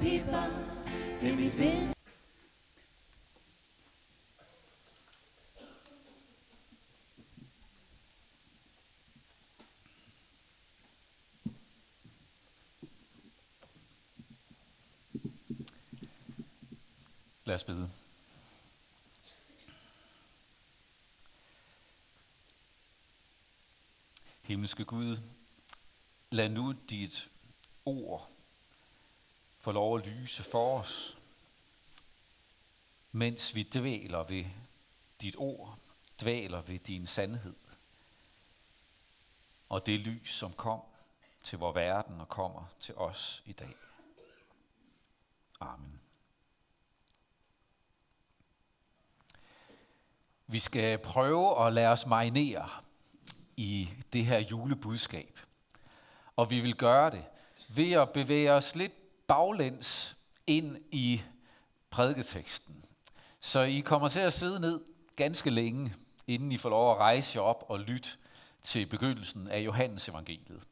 Pippa, det er mit ven. Lad os bede. Himmelske Gud, lad nu dit ord får lov at lyse for os, mens vi dvæler ved dit ord, dvæler ved din sandhed. Og det lys, som kom til vor verden og kommer til os i dag. Amen. Vi skal prøve at lade os marinere i det her julebudskab. Og vi vil gøre det ved at bevæge os lidt baglæns ind i prædiketeksten. Så I kommer til at sidde ned ganske længe, inden I får lov at rejse jer op og lytte til begyndelsen af Johannes evangeliet.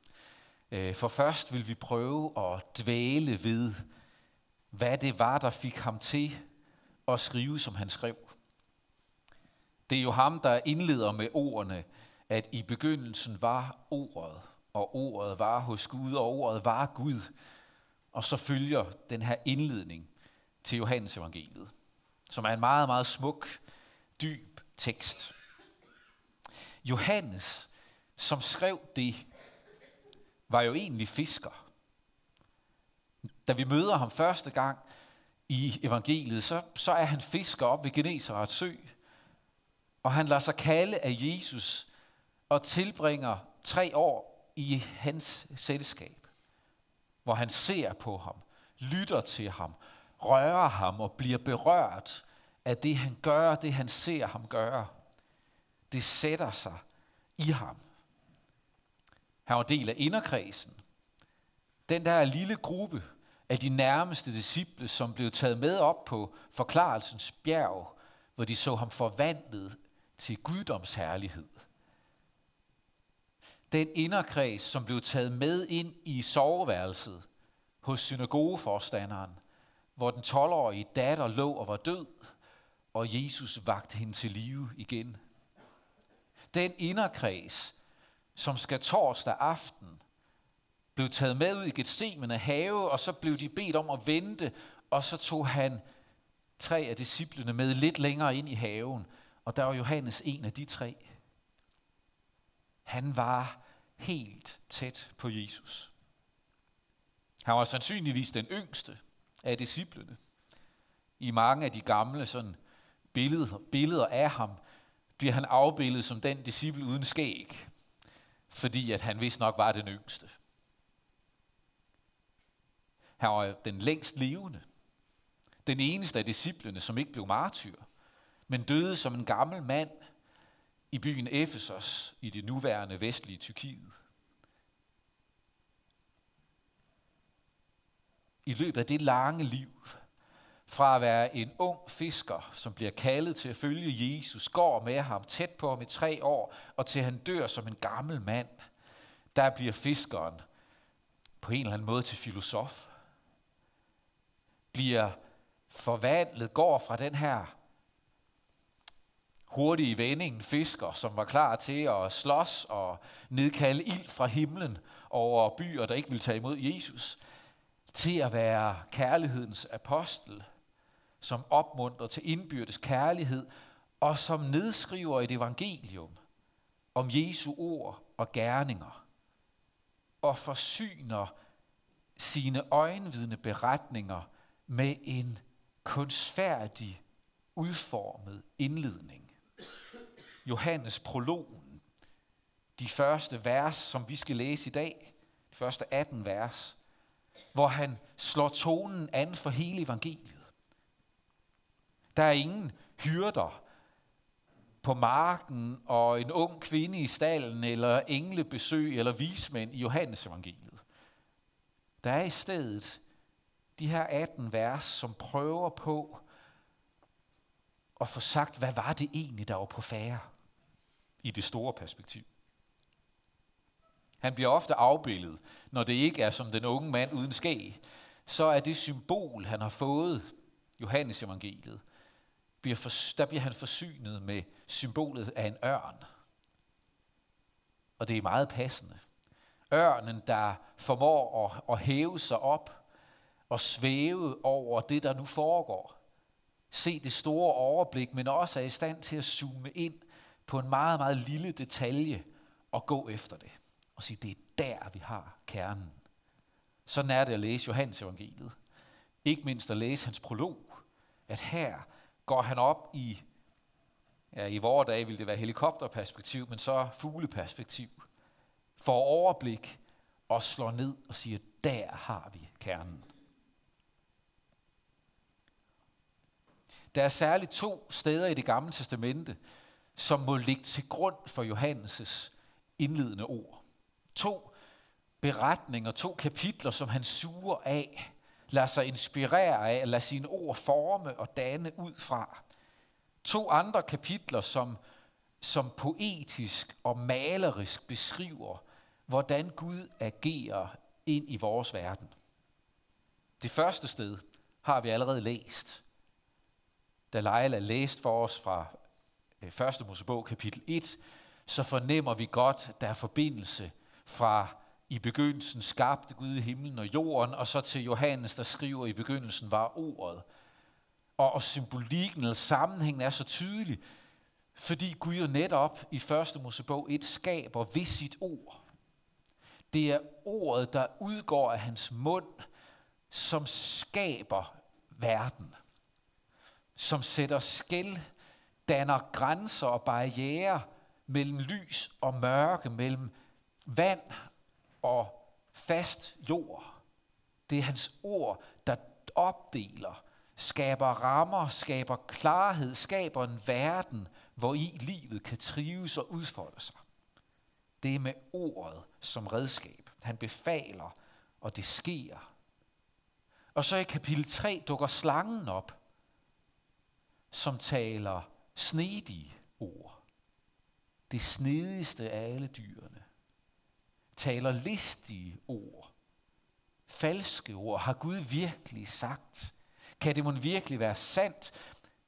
Øh, for først vil vi prøve at dvæle ved, hvad det var, der fik ham til at skrive, som han skrev. Det er jo ham, der indleder med ordene, at i begyndelsen var ordet, og ordet var hos Gud, og ordet var Gud. Og så følger den her indledning til Johannes evangeliet, som er en meget, meget smuk, dyb tekst. Johannes, som skrev det, var jo egentlig fisker. Da vi møder ham første gang i evangeliet, så, så er han fisker op ved Genesarets sø, og han lader sig kalde af Jesus og tilbringer tre år i hans selskab, hvor han ser på ham, lytter til ham, rører ham og bliver berørt af det, han gør, det han ser ham gøre. Det sætter sig i ham. Han var del af inderkredsen. Den der lille gruppe af de nærmeste disciple, som blev taget med op på forklarelsens bjerg, hvor de så ham forvandlet til guddomsherlighed. Den inderkreds, som blev taget med ind i soveværelset hos synagogeforstanderen, hvor den 12-årige datter lå og var død, og Jesus vagte hende til live igen. Den inderkreds, som skal torsdag aften, blev taget med ud i Gethsemane have, og så blev de bedt om at vente, og så tog han tre af disciplene med lidt længere ind i haven, og der var Johannes en af de tre. Han var helt tæt på Jesus. Han var sandsynligvis den yngste af disciplene. I mange af de gamle sådan, billeder, billeder af ham bliver han afbildet som den disciple uden skæg, fordi at han vist nok var den yngste. Han var den længst levende. Den eneste af disciplene, som ikke blev martyr, men døde som en gammel mand i byen Efesos i det nuværende vestlige Tyrkiet. I løbet af det lange liv, fra at være en ung fisker, som bliver kaldet til at følge Jesus, går med ham tæt på ham i tre år, og til han dør som en gammel mand, der bliver fiskeren på en eller anden måde til filosof. Bliver forvandlet, går fra den her hurtige i vendingen fisker, som var klar til at slås og nedkalde ild fra himlen over byer, der ikke ville tage imod Jesus, til at være kærlighedens apostel, som opmuntrer til indbyrdes kærlighed, og som nedskriver et evangelium om Jesu ord og gerninger, og forsyner sine øjenvidne beretninger med en kunstfærdig, udformet indledning. Johannes prologen, de første vers, som vi skal læse i dag, de første 18 vers, hvor han slår tonen an for hele evangeliet. Der er ingen hyrder på marken og en ung kvinde i stallen, eller englebesøg eller vismænd i Johannes evangeliet. Der er i stedet de her 18 vers, som prøver på at få sagt, hvad var det egentlig, der var på færre i det store perspektiv. Han bliver ofte afbildet, når det ikke er som den unge mand uden skæg, så er det symbol, han har fået, Johannes evangeliet, bliver for, der bliver han forsynet med symbolet af en ørn. Og det er meget passende. Ørnen, der formår at, at hæve sig op og svæve over det, der nu foregår. Se det store overblik, men også er i stand til at zoome ind på en meget, meget lille detalje og gå efter det. Og sige, det er der, vi har kernen. Sådan er det at læse Johannes evangeliet. Ikke mindst at læse hans prolog. At her går han op i, ja, i vores dage ville det være helikopterperspektiv, men så fugleperspektiv. For overblik og slår ned og siger, der har vi kernen. Der er særligt to steder i det gamle testamente, som må ligge til grund for Johannes' indledende ord. To beretninger, to kapitler, som han suger af, lader sig inspirere af, lader sine ord forme og danne ud fra. To andre kapitler, som, som poetisk og malerisk beskriver, hvordan Gud agerer ind i vores verden. Det første sted har vi allerede læst. Da Leila læste for os fra Øh, 1. Mosebog kapitel 1, så fornemmer vi godt, der er forbindelse fra i begyndelsen skabte Gud i himlen og jorden, og så til Johannes, der skriver, i begyndelsen var ordet. Og, og symbolikken eller sammenhængen er så tydelig, fordi Gud jo netop i 1. Mosebog 1 skaber ved sit ord. Det er ordet, der udgår af hans mund, som skaber verden. Som sætter skæld, danner grænser og barriere mellem lys og mørke, mellem vand og fast jord. Det er hans ord, der opdeler, skaber rammer, skaber klarhed, skaber en verden, hvor i livet kan trives og udfolde sig. Det er med ordet som redskab. Han befaler, og det sker. Og så i kapitel 3 dukker slangen op, som taler snedige ord. Det snedigste af alle dyrene taler listige ord, falske ord. Har Gud virkelig sagt? Kan det måske virkelig være sandt?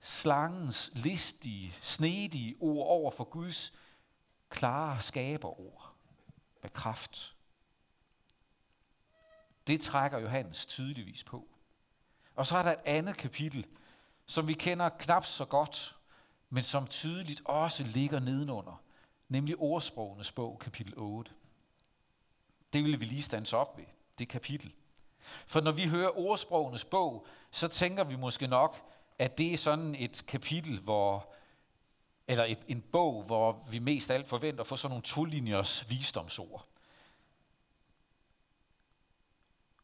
Slangens listige, snedige ord over for Guds klare skaberord med kraft. Det trækker Johannes tydeligvis på. Og så er der et andet kapitel, som vi kender knap så godt, men som tydeligt også ligger nedenunder, nemlig ordsprogenes bog, kapitel 8. Det vil vi lige stands op ved, det kapitel. For når vi hører ordsprogenes bog, så tænker vi måske nok, at det er sådan et kapitel, hvor, eller et, en bog, hvor vi mest alt forventer at få sådan nogle to-linjers visdomsord.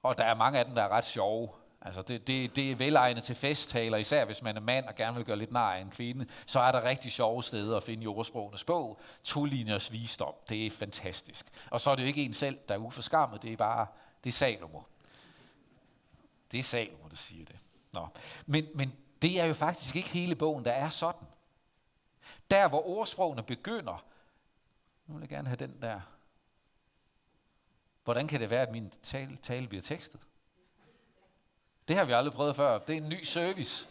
Og der er mange af dem, der er ret sjove. Altså det, det, det er velegnet til festtaler, især hvis man er mand og gerne vil gøre lidt nar af en kvinde, så er der rigtig sjove steder at finde jordsprogenes bog. To linjers visdom, det er fantastisk. Og så er det jo ikke en selv, der er uforskammet, det er bare, det er Salomo. Det er Salomo, der siger det. Nå. Men, men det er jo faktisk ikke hele bogen, der er sådan. Der, hvor ordsprogene begynder, nu vil jeg gerne have den der. Hvordan kan det være, at min tale, tale bliver tekstet? Det har vi aldrig prøvet før. Det er en ny service.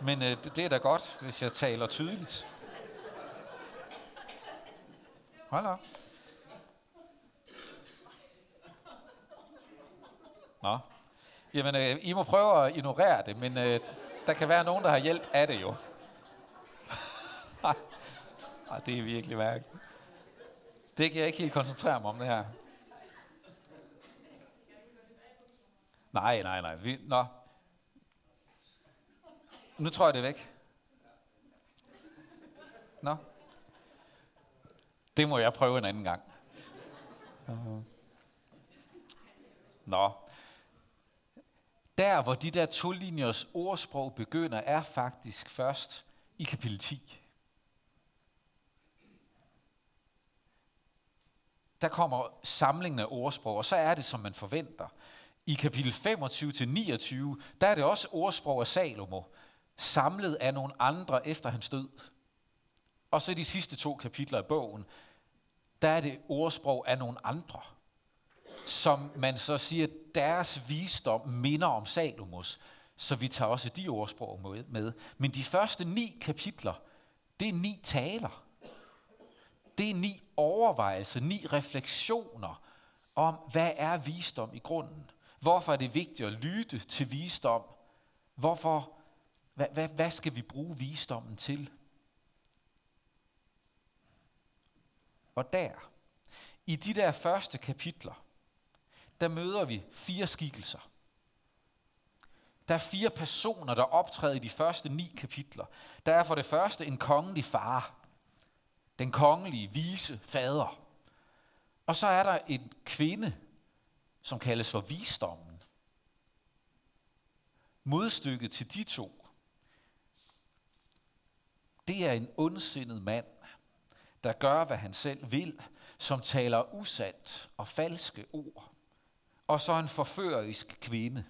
Men øh, det, det er da godt, hvis jeg taler tydeligt. Hold op. Nå. Jamen, øh, I må prøve at ignorere det, men øh, der kan være nogen, der har hjælp af det jo. Ej, det er virkelig værk. Det kan jeg ikke helt koncentrere mig om, det her. Nej, nej, nej. Vi, nå. Nu tror jeg, det er væk. Nå. Det må jeg prøve en anden gang. Nå. Der, hvor de der to linjers ordsprog begynder, er faktisk først i kapitel 10. Der kommer samlingen af ordsprog, og så er det, som man forventer. I kapitel 25-29, der er det også ordsprog af Salomo, samlet af nogle andre efter hans død. Og så de sidste to kapitler af bogen, der er det ordsprog af nogle andre. som man så siger, deres visdom minder om Salomos, så vi tager også de ordsprog med. Men de første ni kapitler, det er ni taler. Det er ni overvejelser, ni refleksioner om, hvad er visdom i grunden? Hvorfor er det vigtigt at lytte til visdom? Hvorfor, hvad, hvad, hvad skal vi bruge visdommen til? Og der, i de der første kapitler, der møder vi fire skikkelser. Der er fire personer, der optræder i de første ni kapitler. Der er for det første en kongelig far. Den kongelige, vise fader. Og så er der en kvinde, som kaldes for visdommen. Modstykket til de to, det er en ondsindet mand, der gør, hvad han selv vil, som taler usandt og falske ord. Og så en forførerisk kvinde,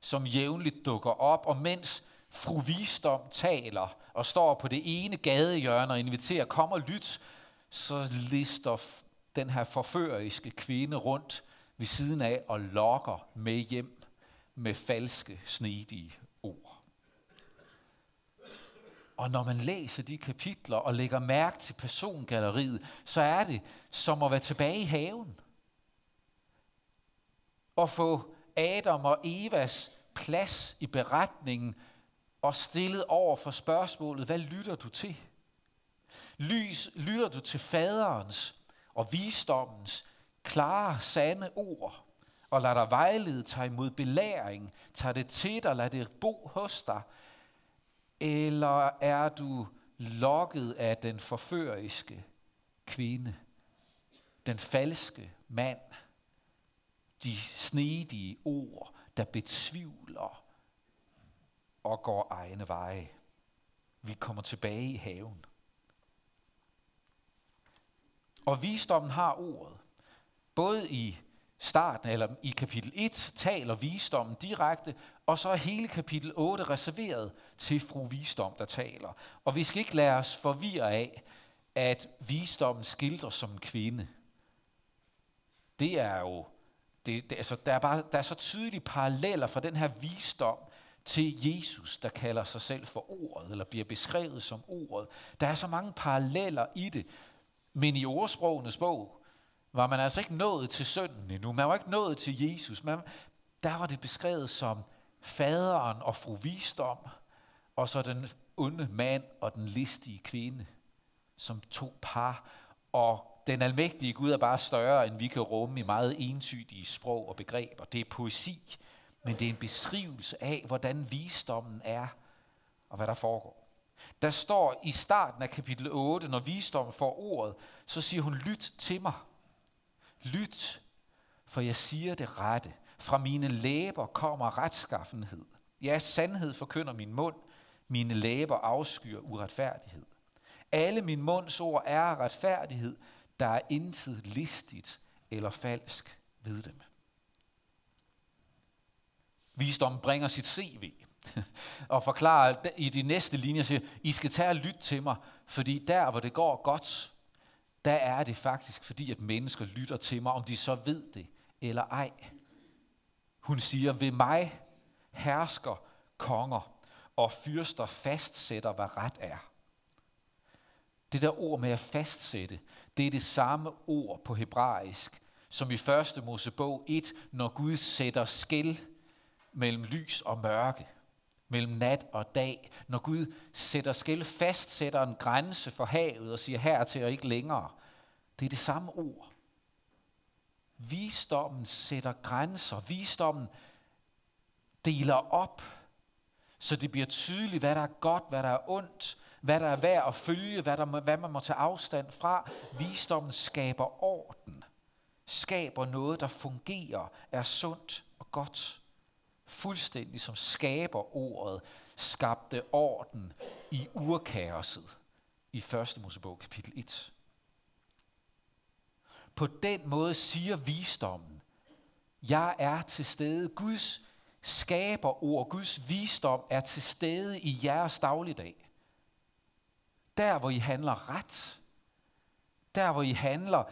som jævnligt dukker op, og mens fru Visdom taler og står på det ene gadehjørne og inviterer, kom og lyt, så lister den her forføreriske kvinde rundt ved siden af og lokker med hjem med falske, snedige ord. Og når man læser de kapitler og lægger mærke til persongalleriet, så er det som at være tilbage i haven. Og få Adam og Evas plads i beretningen og stillet over for spørgsmålet, hvad lytter du til? Lys, lytter du til faderens og visdommens klare, sande ord, og lad dig vejlede, tage imod belæring, tag det til dig, lad det bo hos dig, eller er du lokket af den forføriske kvinde, den falske mand, de snedige ord, der betvivler og går egne veje. Vi kommer tilbage i haven. Og visdommen har ordet. Både i starten, eller i kapitel 1, taler visdommen direkte, og så er hele kapitel 8 reserveret til fru visdom, der taler. Og vi skal ikke lade os forvirre af, at visdommen skildrer som en kvinde. Det er jo, det, det, altså, der, er bare, der er så tydelige paralleller fra den her visdom til Jesus, der kalder sig selv for ordet, eller bliver beskrevet som ordet. Der er så mange paralleller i det, men i ordsprogenes bog var man altså ikke nået til sønnen endnu. Man var ikke nået til Jesus. Man, der var det beskrevet som faderen og fru visdom, og så den onde mand og den listige kvinde, som to par. Og den almægtige Gud er bare større, end vi kan rumme i meget entydige sprog og begreber. Det er poesi, men det er en beskrivelse af, hvordan visdommen er, og hvad der foregår. Der står i starten af kapitel 8, når visdommen får ordet, så siger hun, lyt til mig. Lyt, for jeg siger det rette. Fra mine læber kommer retskaffenhed. Ja, sandhed forkynder min mund. Mine læber afskyer uretfærdighed. Alle min munds ord er retfærdighed. Der er intet listigt eller falsk ved dem. Visdom bringer sit CV og forklarer i de næste linjer, siger, I skal tage og lytte til mig, fordi der, hvor det går godt, der er det faktisk fordi, at mennesker lytter til mig, om de så ved det eller ej. Hun siger, ved mig hersker konger og fyrster fastsætter, hvad ret er. Det der ord med at fastsætte, det er det samme ord på hebraisk, som i første Mosebog 1, når Gud sætter skæld mellem lys og mørke, mellem nat og dag. Når Gud sætter skæld fast, sætter en grænse for havet og siger her til og ikke længere. Det er det samme ord. Visdommen sætter grænser. Visdommen deler op, så det bliver tydeligt, hvad der er godt, hvad der er ondt, hvad der er værd at følge, hvad, der, hvad man må tage afstand fra. Visdommen skaber orden, skaber noget, der fungerer, er sundt og godt fuldstændig som skaber ordet, skabte orden i urkaoset i 1. Mosebog kapitel 1. På den måde siger visdommen, jeg er til stede. Guds skaber ord, Guds visdom er til stede i jeres dagligdag. Der, hvor I handler ret. Der, hvor I handler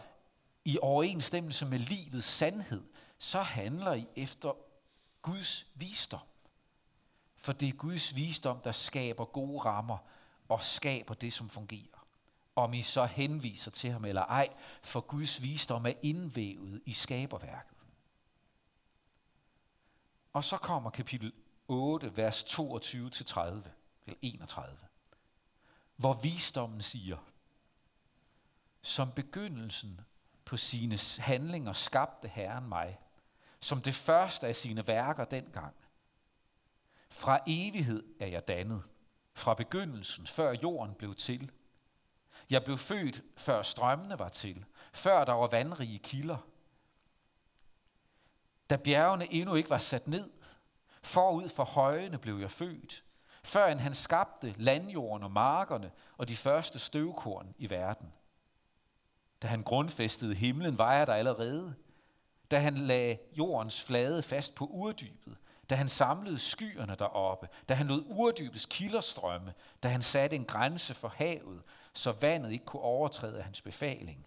i overensstemmelse med livets sandhed så handler I efter Guds visdom. For det er Guds visdom, der skaber gode rammer og skaber det, som fungerer. Om I så henviser til ham eller ej, for Guds visdom er indvævet i skaberværket. Og så kommer kapitel 8, vers 22-30, eller 31, hvor visdommen siger, som begyndelsen på sine handlinger skabte Herren mig, som det første af sine værker dengang. Fra evighed er jeg dannet, fra begyndelsen, før jorden blev til. Jeg blev født, før strømmene var til, før der var vandrige kilder. Da bjergene endnu ikke var sat ned, forud for højene blev jeg født, før han skabte landjorden og markerne og de første støvkorn i verden. Da han grundfæstede himlen, var jeg der allerede. Da han lagde jordens flade fast på urdybet. Da han samlede skyerne deroppe. Da han lod urdybets kilder strømme, Da han satte en grænse for havet, så vandet ikke kunne overtræde hans befaling.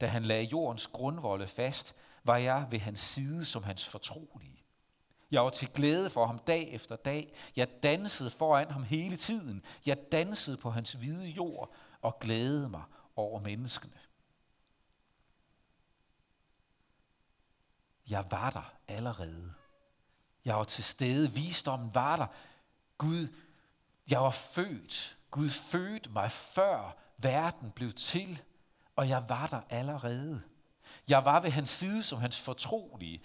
Da han lagde jordens grundvolde fast, var jeg ved hans side som hans fortrolige. Jeg var til glæde for ham dag efter dag. Jeg dansede foran ham hele tiden. Jeg dansede på hans hvide jord og glædede mig over menneskene. Jeg var der allerede. Jeg var til stede. Visdommen var der. Gud, jeg var født. Gud fødte mig før verden blev til, og jeg var der allerede. Jeg var ved hans side som hans fortrolige.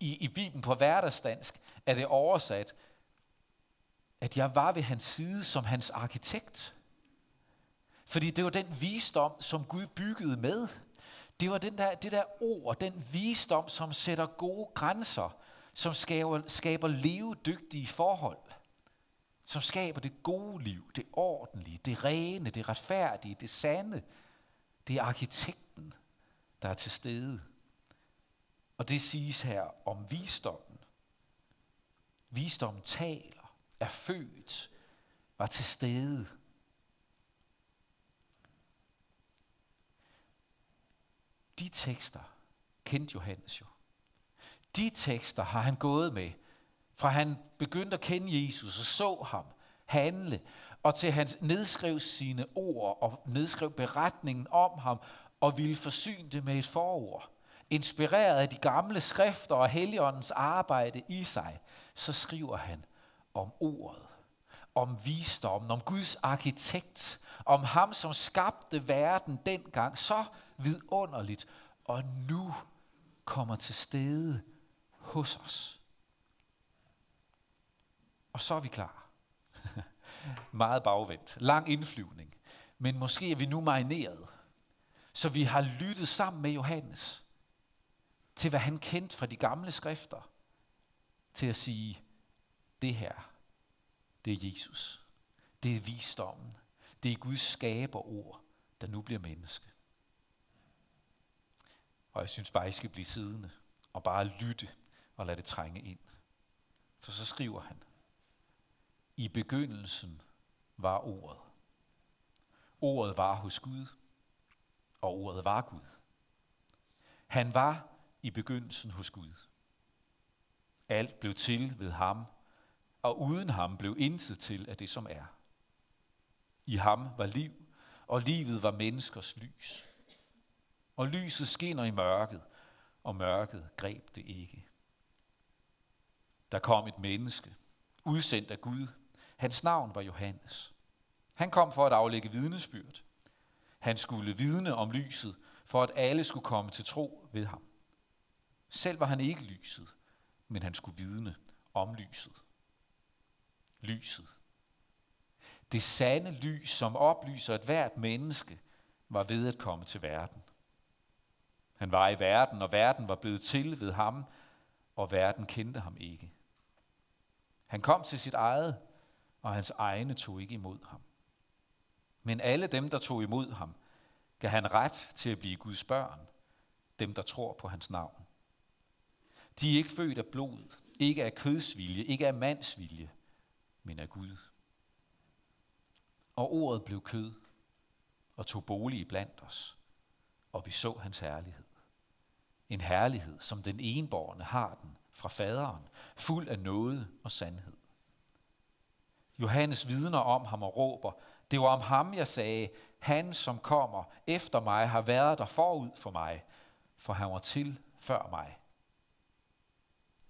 I, i Bibelen på hverdagsdansk er det oversat, at jeg var ved hans side som hans arkitekt. Fordi det var den visdom, som Gud byggede med. Det var den der, det der ord, den visdom, som sætter gode grænser, som skaber, skaber levedygtige forhold, som skaber det gode liv, det ordentlige, det rene, det retfærdige, det sande. Det er arkitekten, der er til stede. Og det siges her om visdommen. Visdommen taler, er født, var til stede. De tekster kendte Johannes jo. De tekster har han gået med, fra han begyndte at kende Jesus og så ham handle, og til han nedskrev sine ord og nedskrev beretningen om ham og ville forsyne det med et forord. Inspireret af de gamle skrifter og Helligåndens arbejde i sig, så skriver han om ordet, om visdommen, om Guds arkitekt, om ham, som skabte verden dengang så vidunderligt, og nu kommer til stede hos os. Og så er vi klar. Meget bagvendt. Lang indflyvning. Men måske er vi nu marineret. Så vi har lyttet sammen med Johannes til, hvad han kendte fra de gamle skrifter, til at sige, det her, det er Jesus. Det er visdommen. Det er Guds skaberord, der nu bliver menneske. Og jeg synes bare, I skal blive siddende og bare lytte og lade det trænge ind. For så skriver han, i begyndelsen var ordet. Ordet var hos Gud, og ordet var Gud. Han var i begyndelsen hos Gud. Alt blev til ved ham, og uden ham blev intet til af det, som er. I ham var liv, og livet var menneskers lys. Og lyset skinner i mørket, og mørket greb det ikke. Der kom et menneske, udsendt af Gud. Hans navn var Johannes. Han kom for at aflægge vidnesbyrd. Han skulle vidne om lyset, for at alle skulle komme til tro ved ham. Selv var han ikke lyset, men han skulle vidne om lyset. Lyset. Det sande lys, som oplyser et hvert menneske, var ved at komme til verden. Han var i verden, og verden var blevet til ved ham, og verden kendte ham ikke. Han kom til sit eget, og hans egne tog ikke imod ham. Men alle dem, der tog imod ham, gav han ret til at blive Guds børn, dem, der tror på hans navn. De er ikke født af blod, ikke af kødsvilje, ikke af mandsvilje, men af Gud. Og ordet blev kød og tog bolig blandt os, og vi så hans herlighed en herlighed, som den enborgne har den fra faderen, fuld af noget og sandhed. Johannes vidner om ham og råber, det var om ham, jeg sagde, han som kommer efter mig har været der forud for mig, for han var til før mig.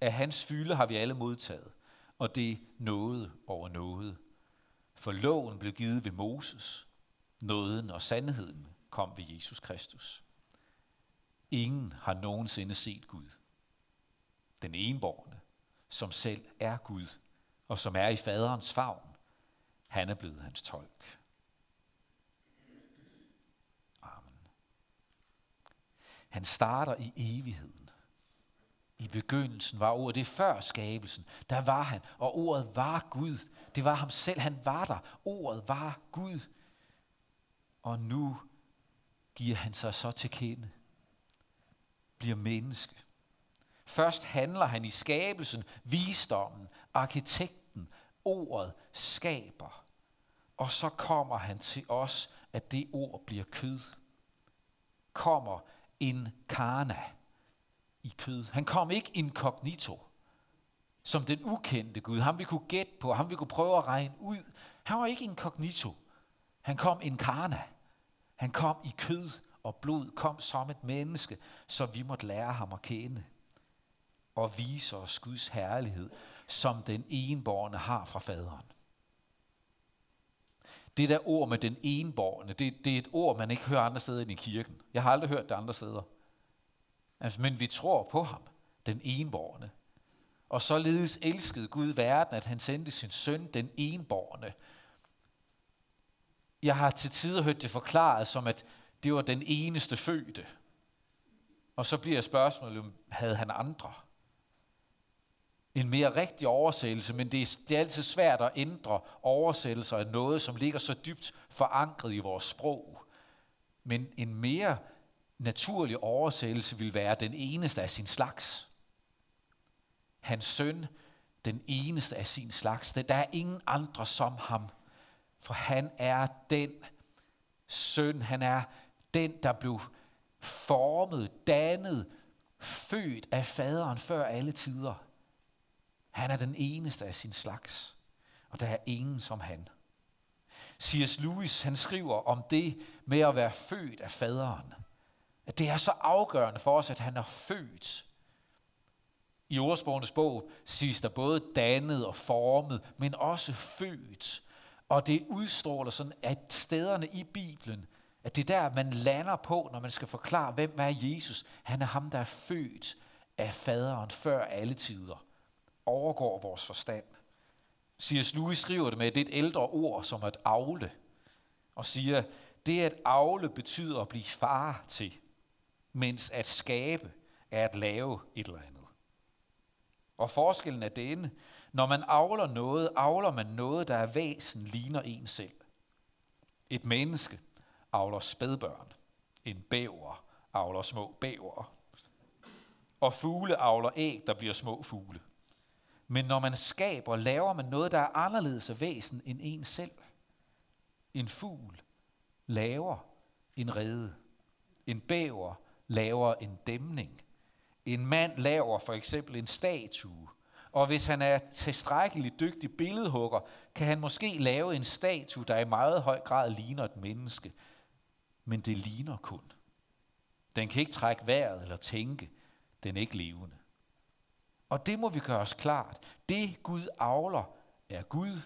Af hans fylde har vi alle modtaget, og det noget over noget. For loven blev givet ved Moses, nåden og sandheden kom ved Jesus Kristus. Ingen har nogensinde set Gud. Den enborgne, som selv er Gud, og som er i faderens favn, han er blevet hans tolk. Amen. Han starter i evigheden. I begyndelsen var ordet, det er før skabelsen, der var han, og ordet var Gud. Det var ham selv, han var der. Ordet var Gud. Og nu giver han sig så til kende. Bliver menneske. Først handler han i skabelsen, visdommen, arkitekten, ordet skaber. Og så kommer han til os, at det ord bliver kød. Kommer incarna i kød. Han kom ikke incognito, som den ukendte Gud. Ham vi kunne gætte på, ham vi kunne prøve at regne ud. Han var ikke incognito. Han kom inkarna. Han kom i kød og blod, kom som et menneske, så vi måtte lære ham at kende og vise os Guds herlighed, som den enborgne har fra faderen. Det der ord med den enborgne, det, det er et ord, man ikke hører andre steder end i kirken. Jeg har aldrig hørt det andre steder. Altså, men vi tror på ham, den enborgne. Og således elskede Gud verden, at han sendte sin søn, den enborgne. Jeg har til tider hørt det forklaret som, at det var den eneste fødte. Og så bliver spørgsmålet, havde han andre? En mere rigtig oversættelse, men det er, det er altid svært at ændre oversættelser af noget, som ligger så dybt forankret i vores sprog. Men en mere naturlig oversættelse vil være den eneste af sin slags. Hans søn, den eneste af sin slags. Der er ingen andre som ham, for han er den søn, han er den, der blev formet, dannet, født af faderen før alle tider. Han er den eneste af sin slags, og der er ingen som han. C.S. Lewis han skriver om det med at være født af faderen. At det er så afgørende for os, at han er født. I ordsprogenes bog siges der både dannet og formet, men også født. Og det udstråler sådan, at stederne i Bibelen, at det er der, man lander på, når man skal forklare, hvem er Jesus. Han er ham, der er født af faderen før alle tider. Overgår vores forstand. C.S. Lewis skriver det med et ældre ord som at afle. Og siger, det at afle betyder at blive far til, mens at skabe er at lave et eller andet. Og forskellen er denne, når man avler noget, avler man noget, der er væsen, ligner en selv. Et menneske avler spædbørn. En bæver avler små bæver. Og fugle avler æg, der bliver små fugle. Men når man skaber, laver man noget, der er anderledes af væsen end en selv. En fugl laver en rede. En bæver laver en dæmning. En mand laver for eksempel en statue. Og hvis han er tilstrækkeligt dygtig billedhugger, kan han måske lave en statue, der i meget høj grad ligner et menneske. Men det ligner kun. Den kan ikke trække vejret eller tænke. Den er ikke levende. Og det må vi gøre os klart. Det Gud avler er Gud,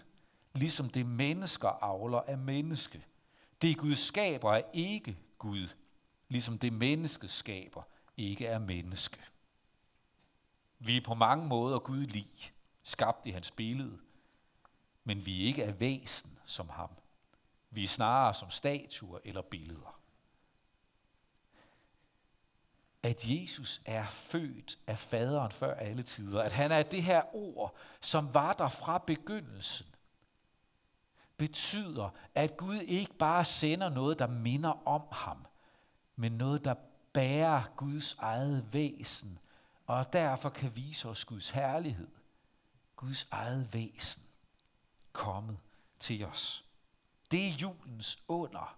ligesom det mennesker avler er menneske. Det Gud skaber er ikke Gud, ligesom det menneske skaber ikke er menneske. Vi er på mange måder Gud lig, skabt i hans billede, men vi er ikke af væsen som ham. Vi er snarere som statuer eller billeder. At Jesus er født af faderen før alle tider. At han er det her ord, som var der fra begyndelsen. Betyder, at Gud ikke bare sender noget, der minder om ham, men noget, der bærer Guds eget væsen og derfor kan vise os Guds herlighed, Guds eget væsen, kommet til os. Det er julens under,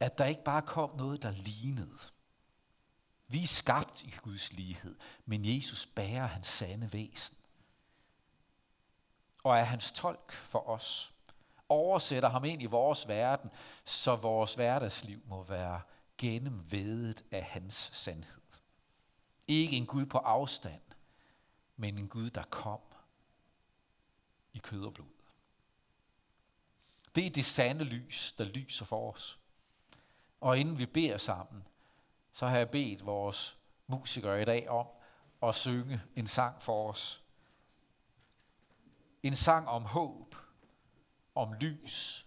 at der ikke bare kom noget, der lignede. Vi er skabt i Guds lighed, men Jesus bærer hans sande væsen. Og er hans tolk for os. Oversætter ham ind i vores verden, så vores hverdagsliv må være gennemvedet af hans sandhed. Ikke en Gud på afstand, men en Gud, der kom i kød og blod. Det er det sande lys, der lyser for os. Og inden vi beder sammen, så har jeg bedt vores musikere i dag om at synge en sang for os. En sang om håb, om lys,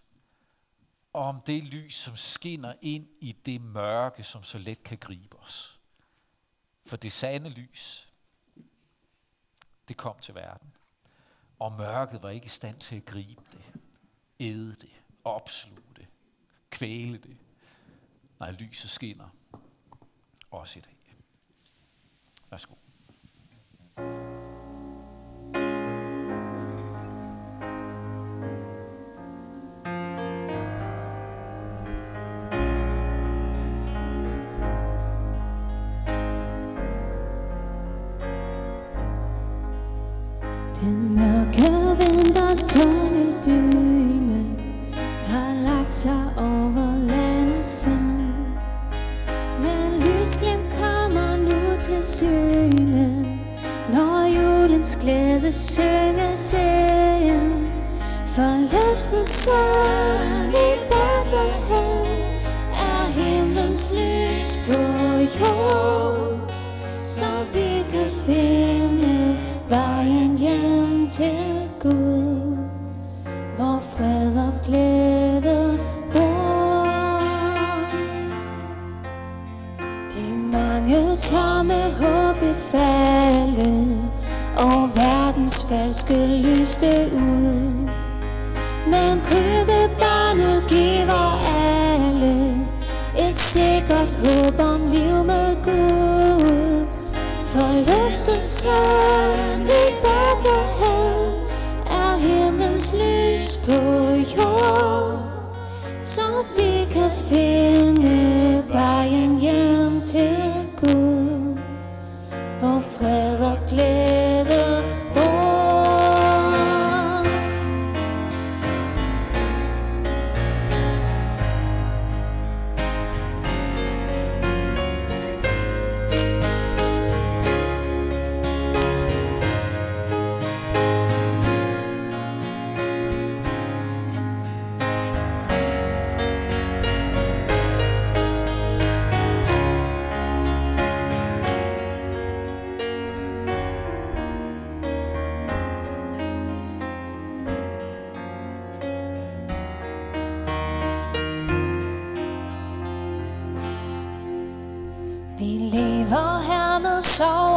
og om det lys, som skinner ind i det mørke, som så let kan gribe os. For det sande lys, det kom til verden. Og mørket var ikke i stand til at gribe det, æde det, opsluge det, kvæle det. Nej, lyset skinner også i dag. Værsgo. Falske lyste ud. Men købebarnet giver alle et sikkert håb om liv med Gud. For løftet sig vi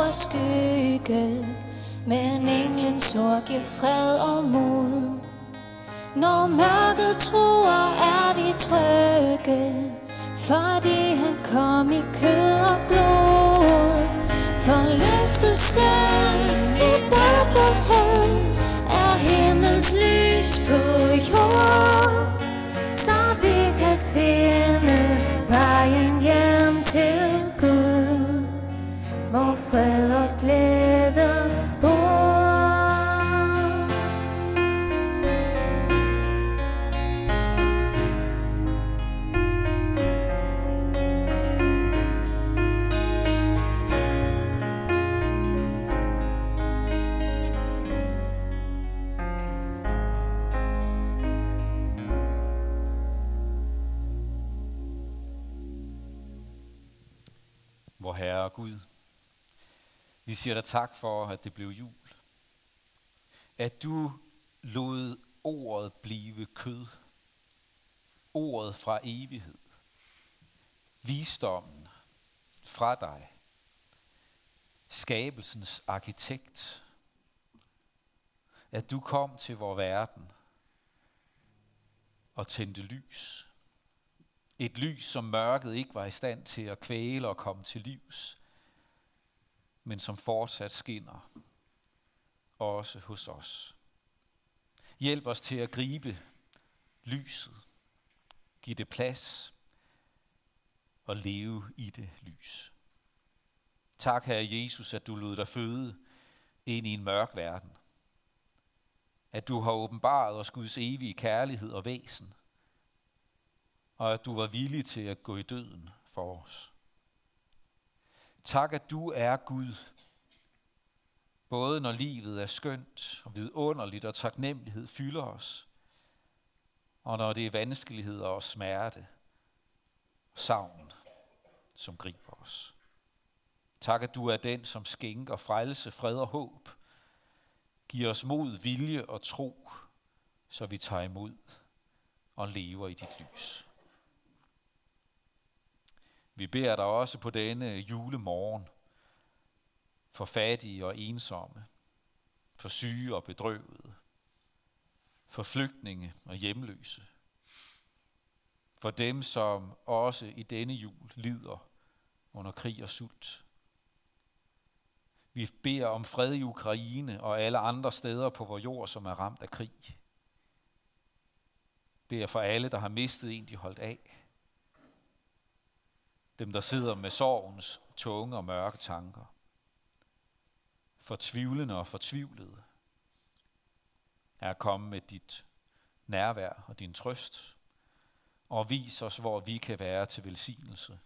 og skygge, men englens ord giver fred og mod. Når mørket truer, er vi trygge, fordi han kom i kød og blod. For løftet sand i Bethlehem er himlens lys på jord, så vi kan finde siger dig tak for, at det blev jul. At du lod ordet blive kød. Ordet fra evighed. Visdommen fra dig. Skabelsens arkitekt. At du kom til vor verden og tændte lys. Et lys, som mørket ikke var i stand til at kvæle og komme til livs, men som fortsat skinner, også hos os. Hjælp os til at gribe lyset, give det plads og leve i det lys. Tak, Herre Jesus, at du lod dig føde ind i en mørk verden. At du har åbenbaret os Guds evige kærlighed og væsen. Og at du var villig til at gå i døden for os. Tak, at du er Gud, både når livet er skønt og vidunderligt og taknemmelighed fylder os, og når det er vanskeligheder og smerte og savn, som griber os. Tak, at du er den, som skænker frelse, fred og håb. Giv os mod, vilje og tro, så vi tager imod og lever i dit lys. Vi beder dig også på denne julemorgen for fattige og ensomme, for syge og bedrøvede, for flygtninge og hjemløse, for dem, som også i denne jul lider under krig og sult. Vi beder om fred i Ukraine og alle andre steder på vores jord, som er ramt af krig. Beder for alle, der har mistet en, de holdt af. Dem, der sidder med sorgens tunge og mørke tanker. Fortvivlende og fortvivlede. Er komme med dit nærvær og din trøst. Og vis os, hvor vi kan være til velsignelse,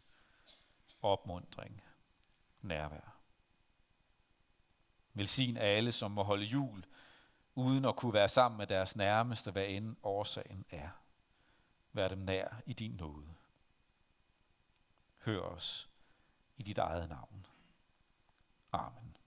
opmundring, nærvær. Velsign alle, som må holde jul, uden at kunne være sammen med deres nærmeste, hvad end årsagen er. Vær dem nær i din nåde. Hør os i dit eget navn. Amen.